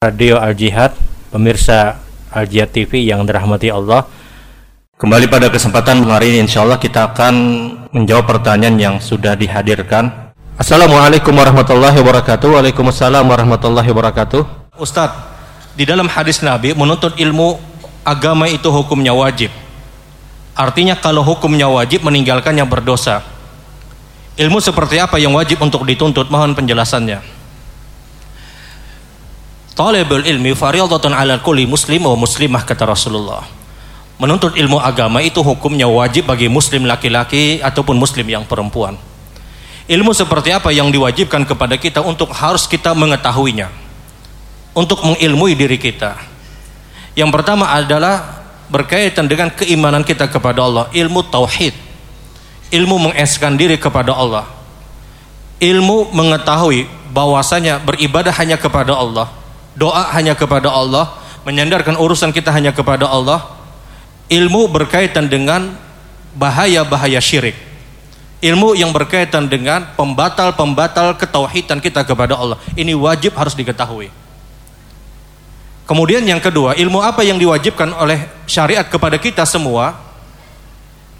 Radio Al Jihad, pemirsa Al Jihad TV yang dirahmati Allah. Kembali pada kesempatan hari ini insya Allah kita akan menjawab pertanyaan yang sudah dihadirkan. Assalamualaikum warahmatullahi wabarakatuh. Waalaikumsalam warahmatullahi wabarakatuh. Ustadz, di dalam hadis Nabi menuntut ilmu agama itu hukumnya wajib. Artinya kalau hukumnya wajib meninggalkannya berdosa. Ilmu seperti apa yang wajib untuk dituntut? Mohon penjelasannya. Talibul ilmi fariyadatun ala kulli muslim wa muslimah kata Rasulullah. Menuntut ilmu agama itu hukumnya wajib bagi muslim laki-laki ataupun muslim yang perempuan. Ilmu seperti apa yang diwajibkan kepada kita untuk harus kita mengetahuinya. Untuk mengilmui diri kita. Yang pertama adalah berkaitan dengan keimanan kita kepada Allah, ilmu tauhid. Ilmu mengeskan diri kepada Allah. Ilmu mengetahui bahwasanya beribadah hanya kepada Allah doa hanya kepada Allah, menyandarkan urusan kita hanya kepada Allah. Ilmu berkaitan dengan bahaya-bahaya syirik. Ilmu yang berkaitan dengan pembatal-pembatal ketauhidan kita kepada Allah. Ini wajib harus diketahui. Kemudian yang kedua, ilmu apa yang diwajibkan oleh syariat kepada kita semua?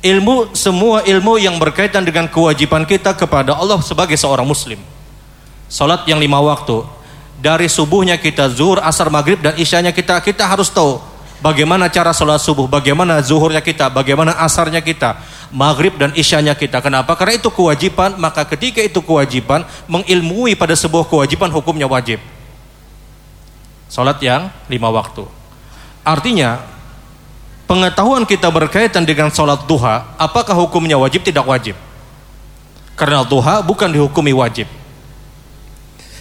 Ilmu semua ilmu yang berkaitan dengan kewajiban kita kepada Allah sebagai seorang muslim. Salat yang lima waktu, dari subuhnya kita zuhur, asar, maghrib dan isyanya kita kita harus tahu bagaimana cara sholat subuh, bagaimana zuhurnya kita, bagaimana asarnya kita, maghrib dan isyanya kita. Kenapa? Karena itu kewajiban, maka ketika itu kewajiban, mengilmui pada sebuah kewajiban hukumnya wajib. Sholat yang lima waktu. Artinya, pengetahuan kita berkaitan dengan sholat duha, apakah hukumnya wajib, tidak wajib? Karena duha bukan dihukumi wajib.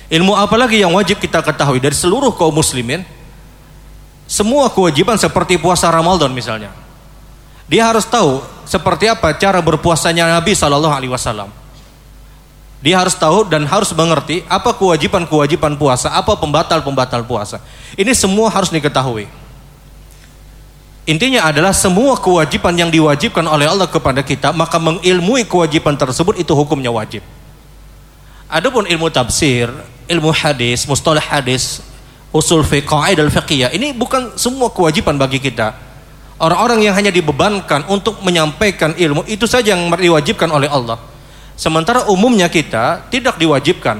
Ilmu apa lagi yang wajib kita ketahui dari seluruh kaum muslimin? Semua kewajiban seperti puasa Ramadan misalnya. Dia harus tahu seperti apa cara berpuasanya Nabi Shallallahu Alaihi Wasallam. Dia harus tahu dan harus mengerti apa kewajiban-kewajiban puasa, apa pembatal-pembatal puasa. Ini semua harus diketahui. Intinya adalah semua kewajiban yang diwajibkan oleh Allah kepada kita, maka mengilmui kewajiban tersebut itu hukumnya wajib. Adapun ilmu tafsir, ilmu hadis, mustalah hadis, usul fiqh, al fiqhiyah, ini bukan semua kewajiban bagi kita. Orang-orang yang hanya dibebankan untuk menyampaikan ilmu itu saja yang diwajibkan oleh Allah. Sementara umumnya kita tidak diwajibkan.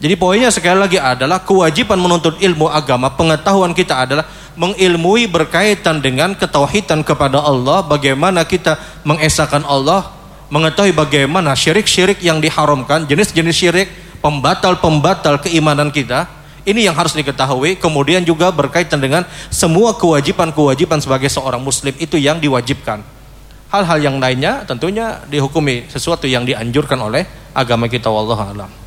Jadi poinnya sekali lagi adalah kewajiban menuntut ilmu agama, pengetahuan kita adalah mengilmui berkaitan dengan ketauhidan kepada Allah, bagaimana kita mengesahkan Allah, mengetahui bagaimana syirik-syirik yang diharamkan, jenis-jenis syirik, pembatal-pembatal keimanan kita, ini yang harus diketahui. Kemudian juga berkaitan dengan semua kewajiban-kewajiban sebagai seorang muslim itu yang diwajibkan. Hal-hal yang lainnya tentunya dihukumi sesuatu yang dianjurkan oleh agama kita wallahu alam.